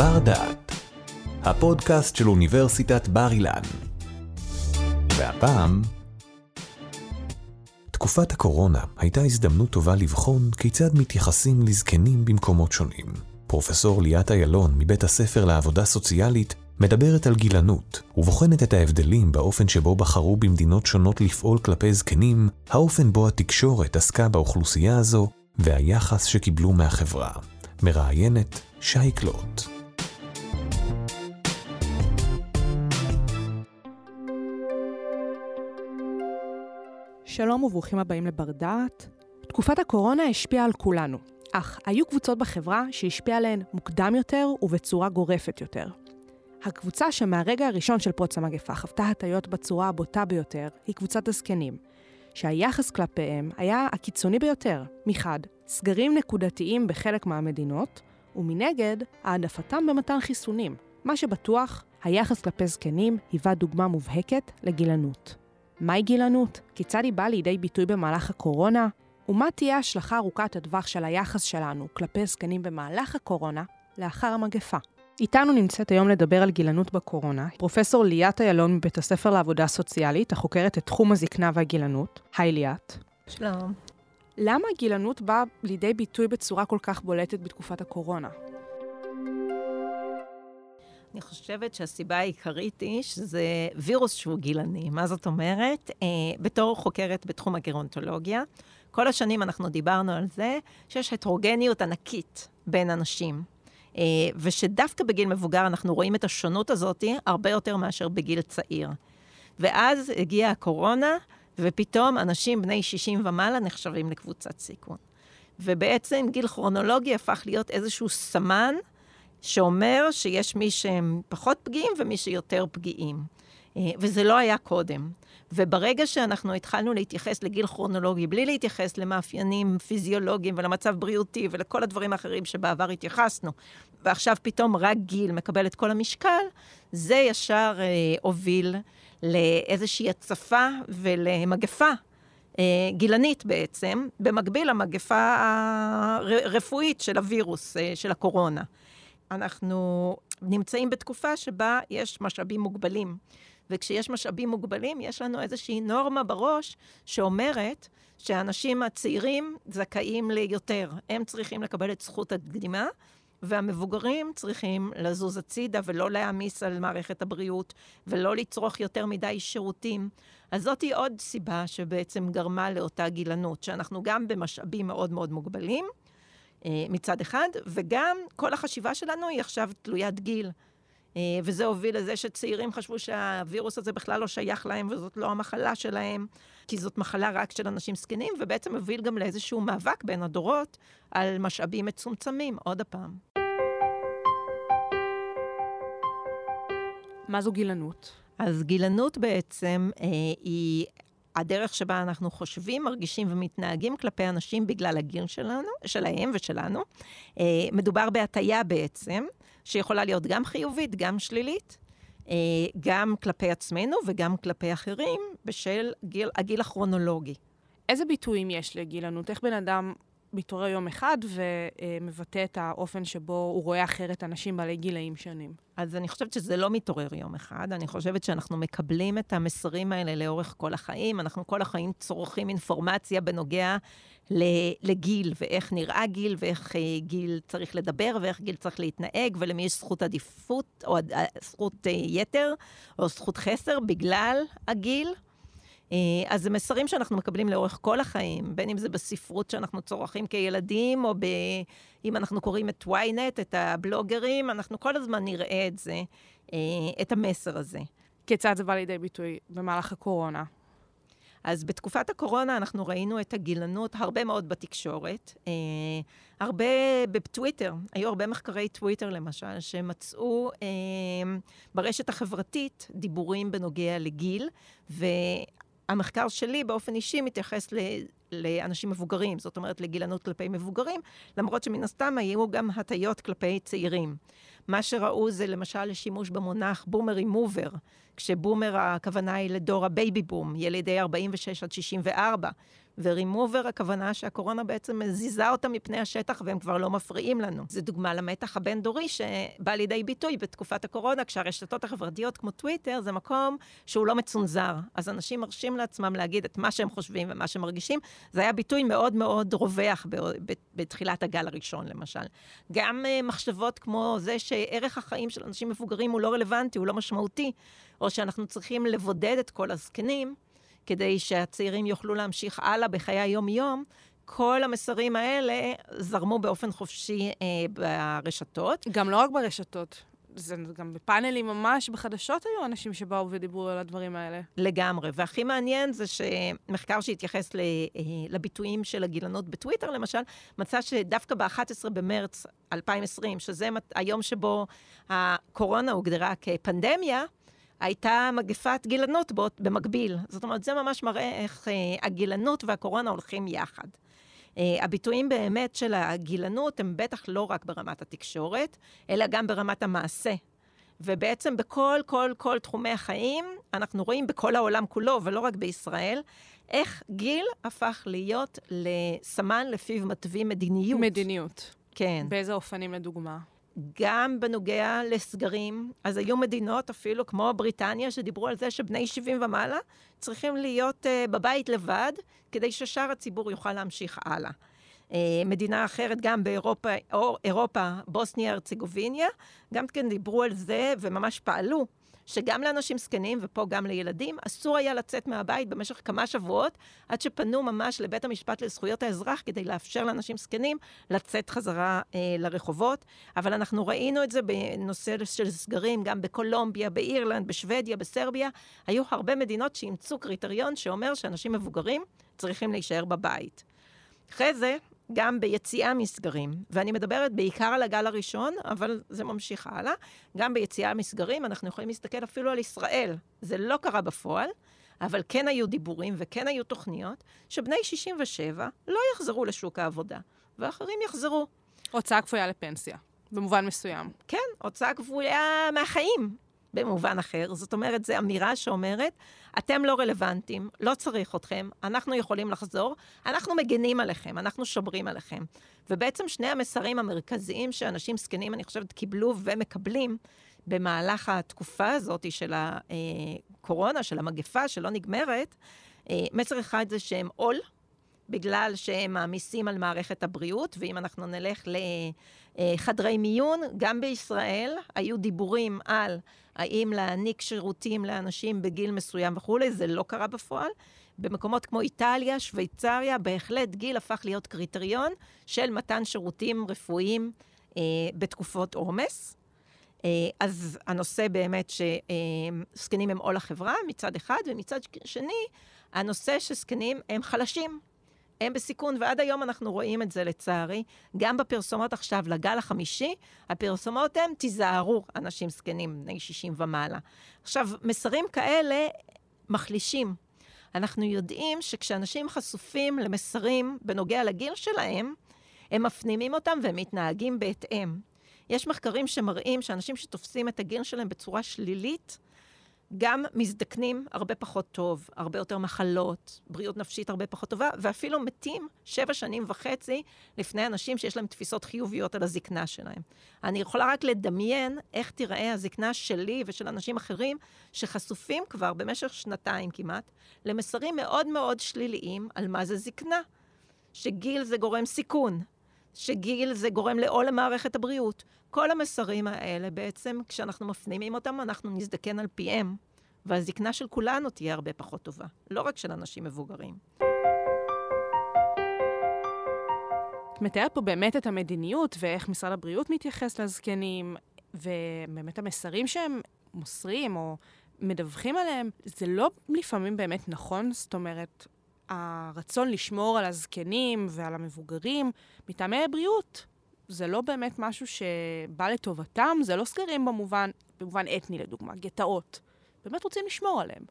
בר דעת, הפודקאסט של אוניברסיטת בר אילן. והפעם, תקופת הקורונה הייתה הזדמנות טובה לבחון כיצד מתייחסים לזקנים במקומות שונים. פרופסור ליאת איילון מבית הספר לעבודה סוציאלית מדברת על גילנות, ובוחנת את ההבדלים באופן שבו בחרו במדינות שונות לפעול כלפי זקנים, האופן בו התקשורת עסקה באוכלוסייה הזו, והיחס שקיבלו מהחברה. מראיינת שי קלוט. שלום וברוכים הבאים לבר דעת. תקופת הקורונה השפיעה על כולנו, אך היו קבוצות בחברה שהשפיעה עליהן מוקדם יותר ובצורה גורפת יותר. הקבוצה שמהרגע הראשון של פרוץ המגפה חוותה הטיות בצורה הבוטה ביותר היא קבוצת הזקנים, שהיחס כלפיהם היה הקיצוני ביותר, מחד, סגרים נקודתיים בחלק מהמדינות, ומנגד, העדפתם במתן חיסונים. מה שבטוח, היחס כלפי זקנים היווה דוגמה מובהקת לגילנות. מהי גילנות? כיצד היא באה לידי ביטוי במהלך הקורונה? ומה תהיה ההשלכה ארוכת הטווח של היחס שלנו כלפי זקנים במהלך הקורונה לאחר המגפה? איתנו נמצאת היום לדבר על גילנות בקורונה, פרופסור ליאת איילון מבית הספר לעבודה סוציאלית, החוקרת את תחום הזקנה והגילנות. היי ליאת. שלום. למה הגילנות באה לידי ביטוי בצורה כל כך בולטת בתקופת הקורונה? אני חושבת שהסיבה העיקרית היא שזה וירוס שהוא גילני. מה זאת אומרת? אה, בתור חוקרת בתחום הגרונטולוגיה, כל השנים אנחנו דיברנו על זה שיש הטרוגניות ענקית בין אנשים. אה, ושדווקא בגיל מבוגר אנחנו רואים את השונות הזאת הרבה יותר מאשר בגיל צעיר. ואז הגיעה הקורונה, ופתאום אנשים בני 60 ומעלה נחשבים לקבוצת סיכון. ובעצם גיל כרונולוגי הפך להיות איזשהו סמן שאומר שיש מי שהם פחות פגיעים ומי שיותר פגיעים. אה, וזה לא היה קודם. וברגע שאנחנו התחלנו להתייחס לגיל כרונולוגי, בלי להתייחס למאפיינים פיזיולוגיים ולמצב בריאותי ולכל הדברים האחרים שבעבר התייחסנו, ועכשיו פתאום רק גיל מקבל את כל המשקל, זה ישר אה, הוביל לאיזושהי הצפה ולמגפה אה, גילנית בעצם, במקביל למגפה הרפואית של הווירוס, אה, של הקורונה. אנחנו נמצאים בתקופה שבה יש משאבים מוגבלים. וכשיש משאבים מוגבלים, יש לנו איזושהי נורמה בראש שאומרת שהאנשים הצעירים זכאים ליותר. הם צריכים לקבל את זכות הקדימה, והמבוגרים צריכים לזוז הצידה ולא להעמיס על מערכת הבריאות, ולא לצרוך יותר מדי שירותים. אז זאתי עוד סיבה שבעצם גרמה לאותה גילנות, שאנחנו גם במשאבים מאוד מאוד מוגבלים, מצד אחד, וגם כל החשיבה שלנו היא עכשיו תלוית גיל. אה, וזה הוביל לזה שצעירים חשבו שהווירוס הזה בכלל לא שייך להם וזאת לא המחלה שלהם, כי זאת מחלה רק של אנשים זקנים, ובעצם הוביל גם לאיזשהו מאבק בין הדורות על משאבים מצומצמים, עוד הפעם. מה זו גילנות? אז גילנות בעצם אה, היא הדרך שבה אנחנו חושבים, מרגישים ומתנהגים כלפי אנשים בגלל הגיל שלנו, שלהם ושלנו. אה, מדובר בהטייה בעצם, שיכולה להיות גם חיובית, גם שלילית, אה, גם כלפי עצמנו וגם כלפי אחרים, בשל גיל, הגיל הכרונולוגי. איזה ביטויים יש לגילנות? איך בן אדם מתעורר יום אחד ומבטא את האופן שבו הוא רואה אחרת אנשים בעלי גילאים שונים? אז אני חושבת שזה לא מתעורר יום אחד. אני חושבת שאנחנו מקבלים את המסרים האלה לאורך כל החיים. אנחנו כל החיים צורכים אינפורמציה בנוגע לגיל, ואיך נראה גיל, ואיך אה, גיל צריך לדבר, ואיך גיל צריך להתנהג, ולמי יש זכות עדיפות, או אה, זכות אה, יתר, או זכות חסר בגלל הגיל. אה, אז זה מסרים שאנחנו מקבלים לאורך כל החיים, בין אם זה בספרות שאנחנו צורכים כילדים, או ב... אם אנחנו קוראים את ynet, את הבלוגרים, אנחנו כל הזמן נראה את זה, אה, את המסר הזה. כיצד זה בא לידי ביטוי במהלך הקורונה? אז בתקופת הקורונה אנחנו ראינו את הגילנות הרבה מאוד בתקשורת, אה, הרבה בטוויטר, היו הרבה מחקרי טוויטר למשל, שמצאו אה, ברשת החברתית דיבורים בנוגע לגיל, ו... המחקר שלי באופן אישי מתייחס ל, לאנשים מבוגרים, זאת אומרת לגילנות כלפי מבוגרים, למרות שמן הסתם היו גם הטיות כלפי צעירים. מה שראו זה למשל שימוש במונח בומר רימובר, כש boomer הכוונה היא לדור הבייבי בום, ילידי 46 עד 64, ורימובר, הכוונה שהקורונה בעצם מזיזה אותם מפני השטח והם כבר לא מפריעים לנו. זו דוגמה למתח הבין-דורי שבא לידי ביטוי בתקופת הקורונה, כשהרשתות החברתיות כמו טוויטר זה מקום שהוא לא מצונזר. אז אנשים מרשים לעצמם להגיד את מה שהם חושבים ומה שהם מרגישים. זה היה ביטוי מאוד מאוד רווח בתחילת הגל הראשון, למשל. גם uh, מחשבות כמו זה שערך החיים של אנשים מבוגרים הוא לא רלוונטי, הוא לא משמעותי, או שאנחנו צריכים לבודד את כל הזקנים. כדי שהצעירים יוכלו להמשיך הלאה בחיי היום-יום, כל המסרים האלה זרמו באופן חופשי אה, ברשתות. גם לא רק ברשתות. זה גם בפאנלים ממש בחדשות היו אנשים שבאו ודיברו על הדברים האלה. לגמרי. והכי מעניין זה שמחקר שהתייחס אה, לביטויים של הגילנות בטוויטר, למשל, מצא שדווקא ב-11 במרץ 2020, שזה היום שבו הקורונה הוגדרה כפנדמיה, הייתה מגפת גילנות במקביל. זאת אומרת, זה ממש מראה איך אה, הגילנות והקורונה הולכים יחד. אה, הביטויים באמת של הגילנות הם בטח לא רק ברמת התקשורת, אלא גם ברמת המעשה. ובעצם בכל, כל, כל תחומי החיים, אנחנו רואים בכל העולם כולו, ולא רק בישראל, איך גיל הפך להיות לסמן לפיו מתווים מדיניות. מדיניות. כן. באיזה אופנים לדוגמה? גם בנוגע לסגרים, אז היו מדינות אפילו כמו בריטניה, שדיברו על זה שבני 70 ומעלה צריכים להיות uh, בבית לבד, כדי ששאר הציבור יוכל להמשיך הלאה. Uh, מדינה אחרת, גם באירופה, או אירופה, בוסניה, ארצגוביניה, גם כן דיברו על זה וממש פעלו שגם לאנשים זקנים, ופה גם לילדים, אסור היה לצאת מהבית במשך כמה שבועות, עד שפנו ממש לבית המשפט לזכויות האזרח כדי לאפשר לאנשים זקנים לצאת חזרה אה, לרחובות. אבל אנחנו ראינו את זה בנושא של סגרים, גם בקולומביה, באירלנד, בשוודיה, בסרביה. היו הרבה מדינות שאימצו קריטריון שאומר שאנשים מבוגרים צריכים להישאר בבית. אחרי זה, גם ביציאה מסגרים, ואני מדברת בעיקר על הגל הראשון, אבל זה ממשיך הלאה. גם ביציאה מסגרים, אנחנו יכולים להסתכל אפילו על ישראל. זה לא קרה בפועל, אבל כן היו דיבורים וכן היו תוכניות שבני 67 לא יחזרו לשוק העבודה, ואחרים יחזרו. הוצאה כפויה לפנסיה, במובן מסוים. כן, הוצאה כפויה מהחיים. במובן אחר. זאת אומרת, זו אמירה שאומרת, אתם לא רלוונטיים, לא צריך אתכם, אנחנו יכולים לחזור, אנחנו מגנים עליכם, אנחנו שומרים עליכם. ובעצם שני המסרים המרכזיים שאנשים זקנים, אני חושבת, קיבלו ומקבלים במהלך התקופה הזאת של הקורונה, של המגפה שלא נגמרת, אה, מסר אחד זה שהם עול, בגלל שהם מעמיסים על מערכת הבריאות, ואם אנחנו נלך לחדרי מיון, גם בישראל היו דיבורים על האם להעניק שירותים לאנשים בגיל מסוים וכולי, זה לא קרה בפועל. במקומות כמו איטליה, שוויצריה, בהחלט גיל הפך להיות קריטריון של מתן שירותים רפואיים אה, בתקופות עומס. אה, אז הנושא באמת שזקנים הם עול החברה מצד אחד, ומצד שני, הנושא שזקנים הם חלשים. הם בסיכון, ועד היום אנחנו רואים את זה לצערי. גם בפרסומות עכשיו, לגל החמישי, הפרסומות הן, תיזהרו, אנשים זקנים, בני 60 ומעלה. עכשיו, מסרים כאלה מחלישים. אנחנו יודעים שכשאנשים חשופים למסרים בנוגע לגיל שלהם, הם מפנימים אותם והם מתנהגים בהתאם. יש מחקרים שמראים שאנשים שתופסים את הגיל שלהם בצורה שלילית, גם מזדקנים הרבה פחות טוב, הרבה יותר מחלות, בריאות נפשית הרבה פחות טובה, ואפילו מתים שבע שנים וחצי לפני אנשים שיש להם תפיסות חיוביות על הזקנה שלהם. אני יכולה רק לדמיין איך תיראה הזקנה שלי ושל אנשים אחרים שחשופים כבר במשך שנתיים כמעט למסרים מאוד מאוד שליליים על מה זה זקנה. שגיל זה גורם סיכון, שגיל זה גורם לעול למערכת הבריאות. כל המסרים האלה בעצם, כשאנחנו מפנימים אותם, אנחנו נזדקן על פיהם, והזקנה של כולנו תהיה הרבה פחות טובה, לא רק של אנשים מבוגרים. את מתארת פה באמת את המדיניות ואיך משרד הבריאות מתייחס לזקנים, ובאמת המסרים שהם מוסרים או מדווחים עליהם, זה לא לפעמים באמת נכון, זאת אומרת, הרצון לשמור על הזקנים ועל המבוגרים מטעמי בריאות. זה לא באמת משהו שבא לטובתם, זה לא סגרים במובן, במובן אתני לדוגמה, גטאות. באמת רוצים לשמור עליהם.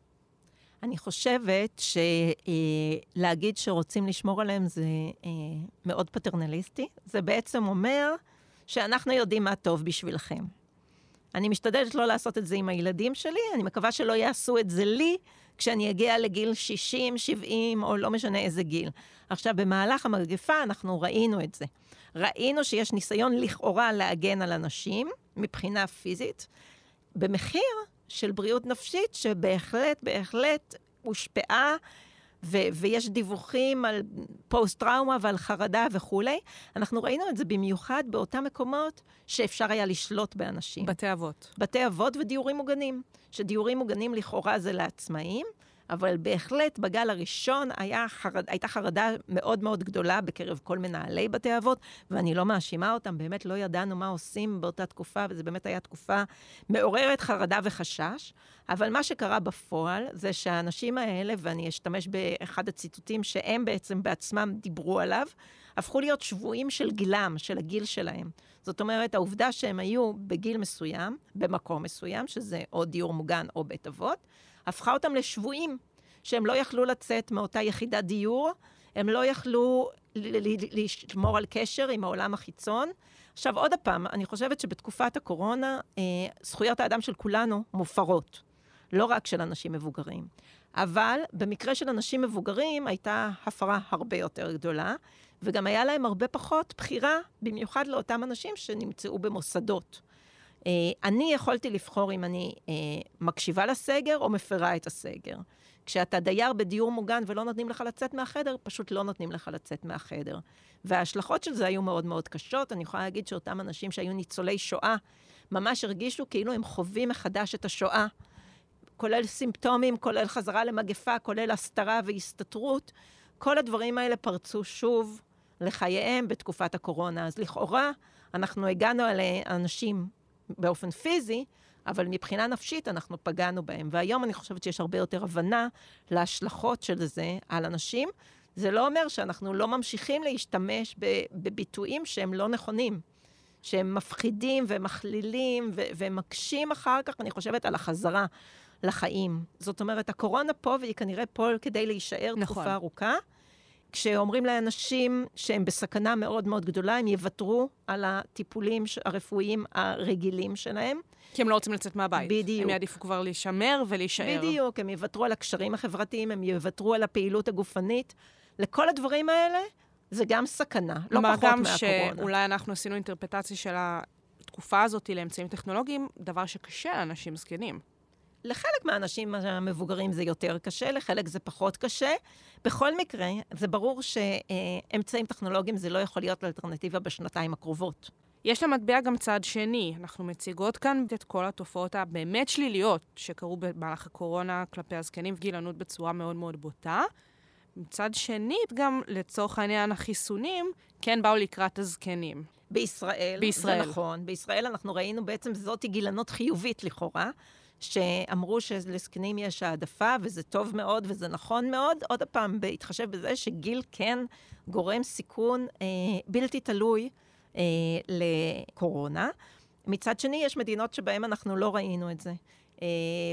אני חושבת שלהגיד אה, שרוצים לשמור עליהם זה אה, מאוד פטרנליסטי. זה בעצם אומר שאנחנו יודעים מה טוב בשבילכם. אני משתדלת לא לעשות את זה עם הילדים שלי, אני מקווה שלא יעשו את זה לי, כשאני אגיע לגיל 60, 70, או לא משנה איזה גיל. עכשיו, במהלך המגפה אנחנו ראינו את זה. ראינו שיש ניסיון לכאורה להגן על אנשים מבחינה פיזית, במחיר של בריאות נפשית שבהחלט, בהחלט הושפעה ו- ויש דיווחים על פוסט-טראומה ועל חרדה וכולי. אנחנו ראינו את זה במיוחד באותם מקומות שאפשר היה לשלוט באנשים. בתי אבות. בתי אבות ודיורים מוגנים. שדיורים מוגנים לכאורה זה לעצמאים, אבל בהחלט בגל הראשון היה חרד, הייתה חרדה מאוד מאוד גדולה בקרב כל מנהלי בתי אבות, ואני לא מאשימה אותם, באמת לא ידענו מה עושים באותה תקופה, וזו באמת הייתה תקופה מעוררת חרדה וחשש. אבל מה שקרה בפועל זה שהאנשים האלה, ואני אשתמש באחד הציטוטים שהם בעצם בעצמם דיברו עליו, הפכו להיות שבויים של גילם, של הגיל שלהם. זאת אומרת, העובדה שהם היו בגיל מסוים, במקום מסוים, שזה או דיור מוגן או בית אבות, הפכה אותם לשבויים, שהם לא יכלו לצאת מאותה יחידת דיור, הם לא יכלו לשמור על קשר עם העולם החיצון. עכשיו, עוד פעם, אני חושבת שבתקופת הקורונה, אה, זכויות האדם של כולנו מופרות, לא רק של אנשים מבוגרים. אבל במקרה של אנשים מבוגרים הייתה הפרה הרבה יותר גדולה, וגם היה להם הרבה פחות בחירה, במיוחד לאותם אנשים שנמצאו במוסדות. אה, אני יכולתי לבחור אם אני אה, מקשיבה לסגר או מפרה את הסגר. כשאתה דייר בדיור מוגן ולא נותנים לך לצאת מהחדר, פשוט לא נותנים לך לצאת מהחדר. וההשלכות של זה היו מאוד מאוד קשות. אני יכולה להגיד שאותם אנשים שהיו ניצולי שואה, ממש הרגישו כאילו הם חווים מחדש את השואה, כולל סימפטומים, כולל חזרה למגפה, כולל הסתרה והסתתרות. כל הדברים האלה פרצו שוב לחייהם בתקופת הקורונה. אז לכאורה, אנחנו הגענו על אנשים באופן פיזי, אבל מבחינה נפשית אנחנו פגענו בהם. והיום אני חושבת שיש הרבה יותר הבנה להשלכות של זה על אנשים. זה לא אומר שאנחנו לא ממשיכים להשתמש בביטויים שהם לא נכונים, שהם מפחידים ומכלילים ו- ומקשים אחר כך, אני חושבת, על החזרה לחיים. זאת אומרת, הקורונה פה, והיא כנראה פה כדי להישאר נכון. תקופה ארוכה. כשאומרים לאנשים שהם בסכנה מאוד מאוד גדולה, הם יוותרו על הטיפולים הרפואיים הרגילים שלהם. כי הם לא רוצים לצאת מהבית. בדיוק. הם יעדיפו כבר להישמר ולהישאר. בדיוק, הם יוותרו על הקשרים החברתיים, הם יוותרו על הפעילות הגופנית. לכל הדברים האלה זה גם סכנה, לא פחות מהקורונה. מה גם שאולי אנחנו עשינו אינטרפטציה של התקופה הזאת לאמצעים טכנולוגיים, דבר שקשה לאנשים זקנים. לחלק מהאנשים המבוגרים זה יותר קשה, לחלק זה פחות קשה. בכל מקרה, זה ברור שאמצעים טכנולוגיים זה לא יכול להיות אלטרנטיבה בשנתיים הקרובות. יש למטבע גם צד שני. אנחנו מציגות כאן את כל התופעות הבאמת שליליות שקרו במהלך הקורונה כלפי הזקנים וגילנות בצורה מאוד מאוד בוטה. מצד שני, גם לצורך העניין החיסונים, כן באו לקראת הזקנים. בישראל, בישראל. זה נכון. בישראל אנחנו ראינו בעצם זאת גילנות חיובית לכאורה. שאמרו שלזקנים יש העדפה, וזה טוב מאוד וזה נכון מאוד. עוד פעם, בהתחשב בזה שגיל כן גורם סיכון אה, בלתי תלוי אה, לקורונה. מצד שני, יש מדינות שבהן אנחנו לא ראינו את זה. אה,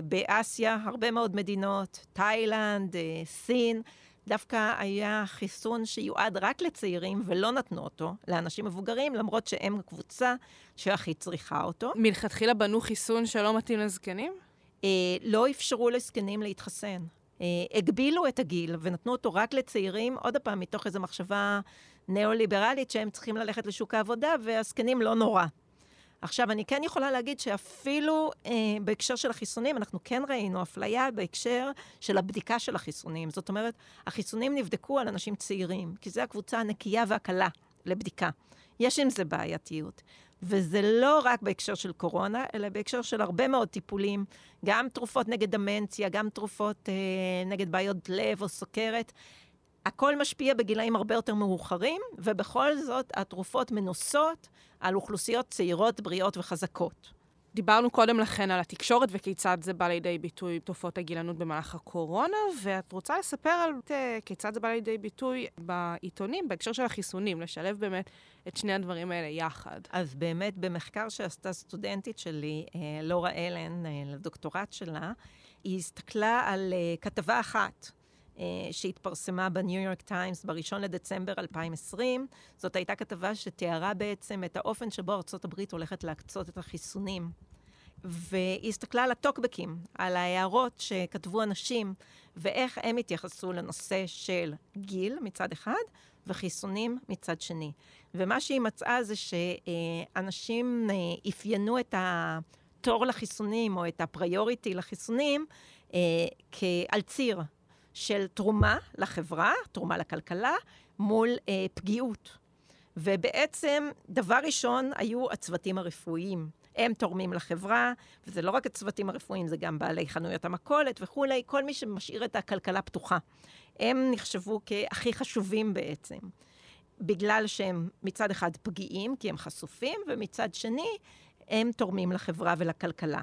באסיה, הרבה מאוד מדינות, תאילנד, אה, סין, דווקא היה חיסון שיועד רק לצעירים, ולא נתנו אותו לאנשים מבוגרים, למרות שהם הקבוצה שהכי צריכה אותו. מלכתחילה בנו חיסון שלא מתאים לזקנים? אה, לא אפשרו לזקנים להתחסן. אה, הגבילו את הגיל ונתנו אותו רק לצעירים, עוד פעם, מתוך איזו מחשבה ניאו-ליברלית שהם צריכים ללכת לשוק העבודה, והזקנים לא נורא. עכשיו, אני כן יכולה להגיד שאפילו אה, בהקשר של החיסונים, אנחנו כן ראינו אפליה בהקשר של הבדיקה של החיסונים. זאת אומרת, החיסונים נבדקו על אנשים צעירים, כי זו הקבוצה הנקייה והקלה לבדיקה. יש עם זה בעייתיות. וזה לא רק בהקשר של קורונה, אלא בהקשר של הרבה מאוד טיפולים, גם תרופות נגד דמנציה, גם תרופות אה, נגד בעיות לב או סוכרת. הכל משפיע בגילאים הרבה יותר מאוחרים, ובכל זאת התרופות מנוסות על אוכלוסיות צעירות, בריאות וחזקות. דיברנו קודם לכן על התקשורת וכיצד זה בא לידי ביטוי תופעות הגילנות במהלך הקורונה, ואת רוצה לספר על אה, כיצד זה בא לידי ביטוי בעיתונים בהקשר של החיסונים, לשלב באמת את שני הדברים האלה יחד. אז באמת, במחקר שעשתה סטודנטית שלי, אה, לורה אלן, אה, לדוקטורט שלה, היא הסתכלה על כתבה אחת שהתפרסמה בניו יורק טיימס ב-1 לדצמבר 2020. זאת הייתה כתבה שתיארה בעצם את האופן שבו ארה"ב הולכת להקצות את החיסונים והיא הסתכלה על הטוקבקים, על ההערות שכתבו אנשים, ואיך הם התייחסו לנושא של גיל מצד אחד, וחיסונים מצד שני. ומה שהיא מצאה זה שאנשים אה, אפיינו את התור לחיסונים, או את הפריוריטי לחיסונים, אה, כעל ציר של תרומה לחברה, תרומה לכלכלה, מול אה, פגיעות. ובעצם, דבר ראשון, היו הצוותים הרפואיים. הם תורמים לחברה, וזה לא רק הצוותים הרפואיים, זה גם בעלי חנויות המכולת וכולי, כל מי שמשאיר את הכלכלה פתוחה. הם נחשבו כהכי חשובים בעצם, בגלל שהם מצד אחד פגיעים, כי הם חשופים, ומצד שני, הם תורמים לחברה ולכלכלה.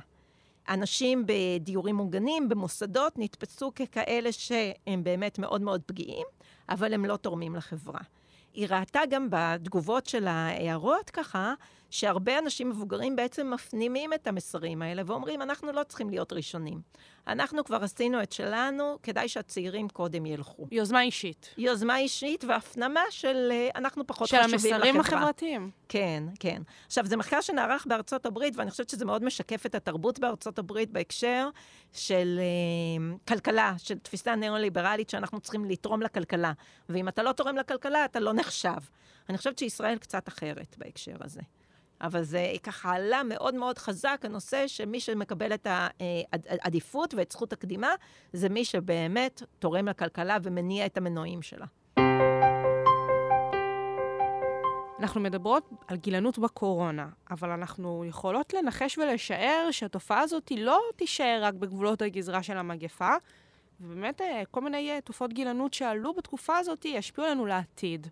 אנשים בדיורים מוגנים, במוסדות, נתפסו ככאלה שהם באמת מאוד מאוד פגיעים, אבל הם לא תורמים לחברה. היא ראתה גם בתגובות של ההערות ככה, שהרבה אנשים מבוגרים בעצם מפנימים את המסרים האלה ואומרים, אנחנו לא צריכים להיות ראשונים. אנחנו כבר עשינו את שלנו, כדאי שהצעירים קודם ילכו. יוזמה אישית. יוזמה אישית והפנמה של אה, אנחנו פחות חשובים לחברה. של המסרים החברתיים. כן, כן. עכשיו, זה מחקר שנערך בארצות הברית, ואני חושבת שזה מאוד משקף את התרבות בארצות הברית בהקשר של uh, כלכלה, של תפיסה ניאו-ליברלית שאנחנו צריכים לתרום לכלכלה. ואם אתה לא תורם לכלכלה, אתה לא נחשב. אני חושבת שישראל קצת אחרת בהקשר הזה. אבל זה ככה עלה מאוד מאוד חזק, הנושא שמי שמקבל את העדיפות ואת זכות הקדימה, זה מי שבאמת תורם לכלכלה ומניע את המנועים שלה. אנחנו מדברות על גילנות בקורונה, אבל אנחנו יכולות לנחש ולשער שהתופעה הזאת לא תישאר רק בגבולות הגזרה של המגפה, ובאמת אה, כל מיני אה, תופעות גילנות שעלו בתקופה הזאת ישפיעו עלינו לעתיד.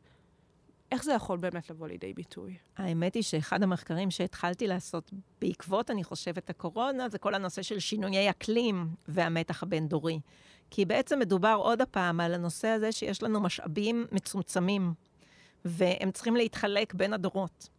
איך זה יכול באמת לבוא לידי ביטוי? האמת היא שאחד המחקרים שהתחלתי לעשות בעקבות, אני חושבת, הקורונה, זה כל הנושא של שינויי אקלים והמתח הבין-דורי. כי בעצם מדובר עוד הפעם על הנושא הזה שיש לנו משאבים מצומצמים, והם צריכים להתחלק בין הדורות.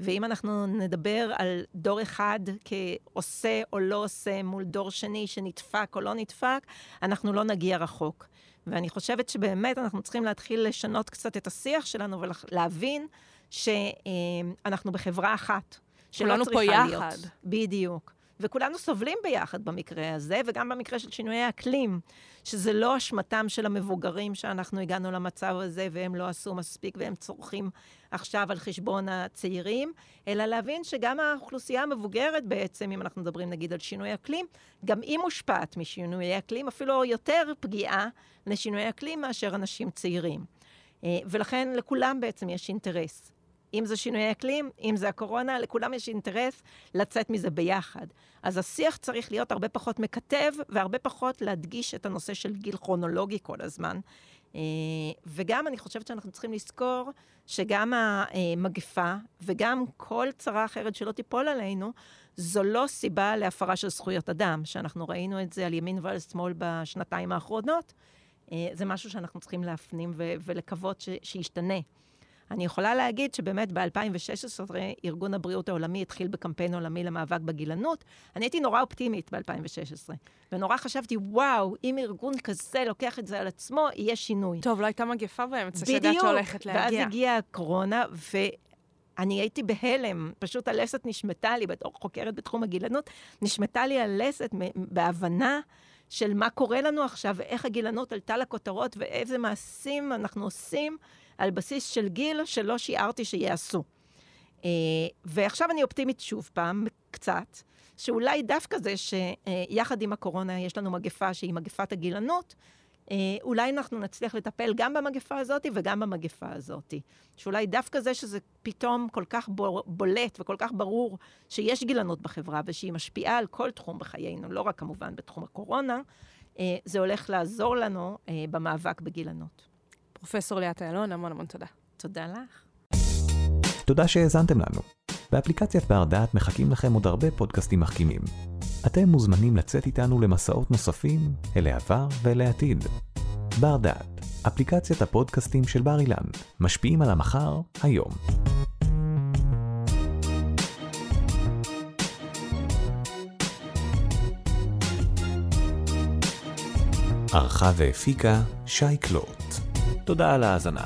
ואם אנחנו נדבר על דור אחד כעושה או לא עושה מול דור שני שנדפק או לא נדפק, אנחנו לא נגיע רחוק. ואני חושבת שבאמת אנחנו צריכים להתחיל לשנות קצת את השיח שלנו ולהבין שאנחנו בחברה אחת. כולנו פה יחד. להיות. בדיוק. וכולנו סובלים ביחד במקרה הזה, וגם במקרה של שינויי אקלים, שזה לא אשמתם של המבוגרים שאנחנו הגענו למצב הזה והם לא עשו מספיק והם צורכים עכשיו על חשבון הצעירים, אלא להבין שגם האוכלוסייה המבוגרת בעצם, אם אנחנו מדברים נגיד על שינוי אקלים, גם היא מושפעת משינויי אקלים, אפילו יותר פגיעה לשינויי אקלים מאשר אנשים צעירים. אה, ולכן לכולם בעצם יש אינטרס. אם זה שינוי אקלים, אם זה הקורונה, לכולם יש אינטרס לצאת מזה ביחד. אז השיח צריך להיות הרבה פחות מקטב, והרבה פחות להדגיש את הנושא של גיל כרונולוגי כל הזמן. אה, וגם אני חושבת שאנחנו צריכים לזכור שגם המגפה וגם כל צרה אחרת שלא תיפול עלינו, זו לא סיבה להפרה של זכויות אדם, שאנחנו ראינו את זה על ימין ועל שמאל בשנתיים האחרונות. אה, זה משהו שאנחנו צריכים להפנים ולקוות שישתנה. אני יכולה להגיד שבאמת ב-2016 ארגון הבריאות העולמי התחיל בקמפיין עולמי למאבק בגילנות. אני הייתי נורא אופטימית ב-2016, ונורא חשבתי, וואו, אם ארגון כזה לוקח את זה על עצמו, יהיה שינוי. טוב, לא הייתה מגפה באמצע, שידעת שהולכת להגיע. בדיוק, ואז הגיעה הקורונה, ו... אני הייתי בהלם, פשוט הלסת נשמטה לי, בתור חוקרת בתחום הגילנות, נשמטה לי הלסת בהבנה של מה קורה לנו עכשיו, ואיך הגילנות עלתה לכותרות, ואיזה מעשים אנחנו עושים על בסיס של גיל שלא שיערתי שיעשו. אה, ועכשיו אני אופטימית שוב פעם, קצת, שאולי דווקא זה שיחד עם הקורונה יש לנו מגפה שהיא מגפת הגילנות, אה, אולי אנחנו נצליח לטפל גם במגפה הזאת וגם במגפה הזאת. שאולי דווקא זה שזה פתאום כל כך בולט וכל כך ברור שיש גילנות בחברה ושהיא משפיעה על כל תחום בחיינו, לא רק כמובן בתחום הקורונה, אה, זה הולך לעזור לנו במאבק בגילנות. פרופסור ליאת איילון, המון המון תודה. תודה לך. תודה שהאזנתם לנו. באפליקציית בר דעת מחכים לכם עוד הרבה פודקאסטים מחכימים. אתם מוזמנים לצאת איתנו למסעות נוספים אל העבר ואל העתיד. בר דעת, אפליקציית הפודקאסטים של בר אילן, משפיעים על המחר, היום. ערכה והפיקה שי קלוט. תודה על ההאזנה.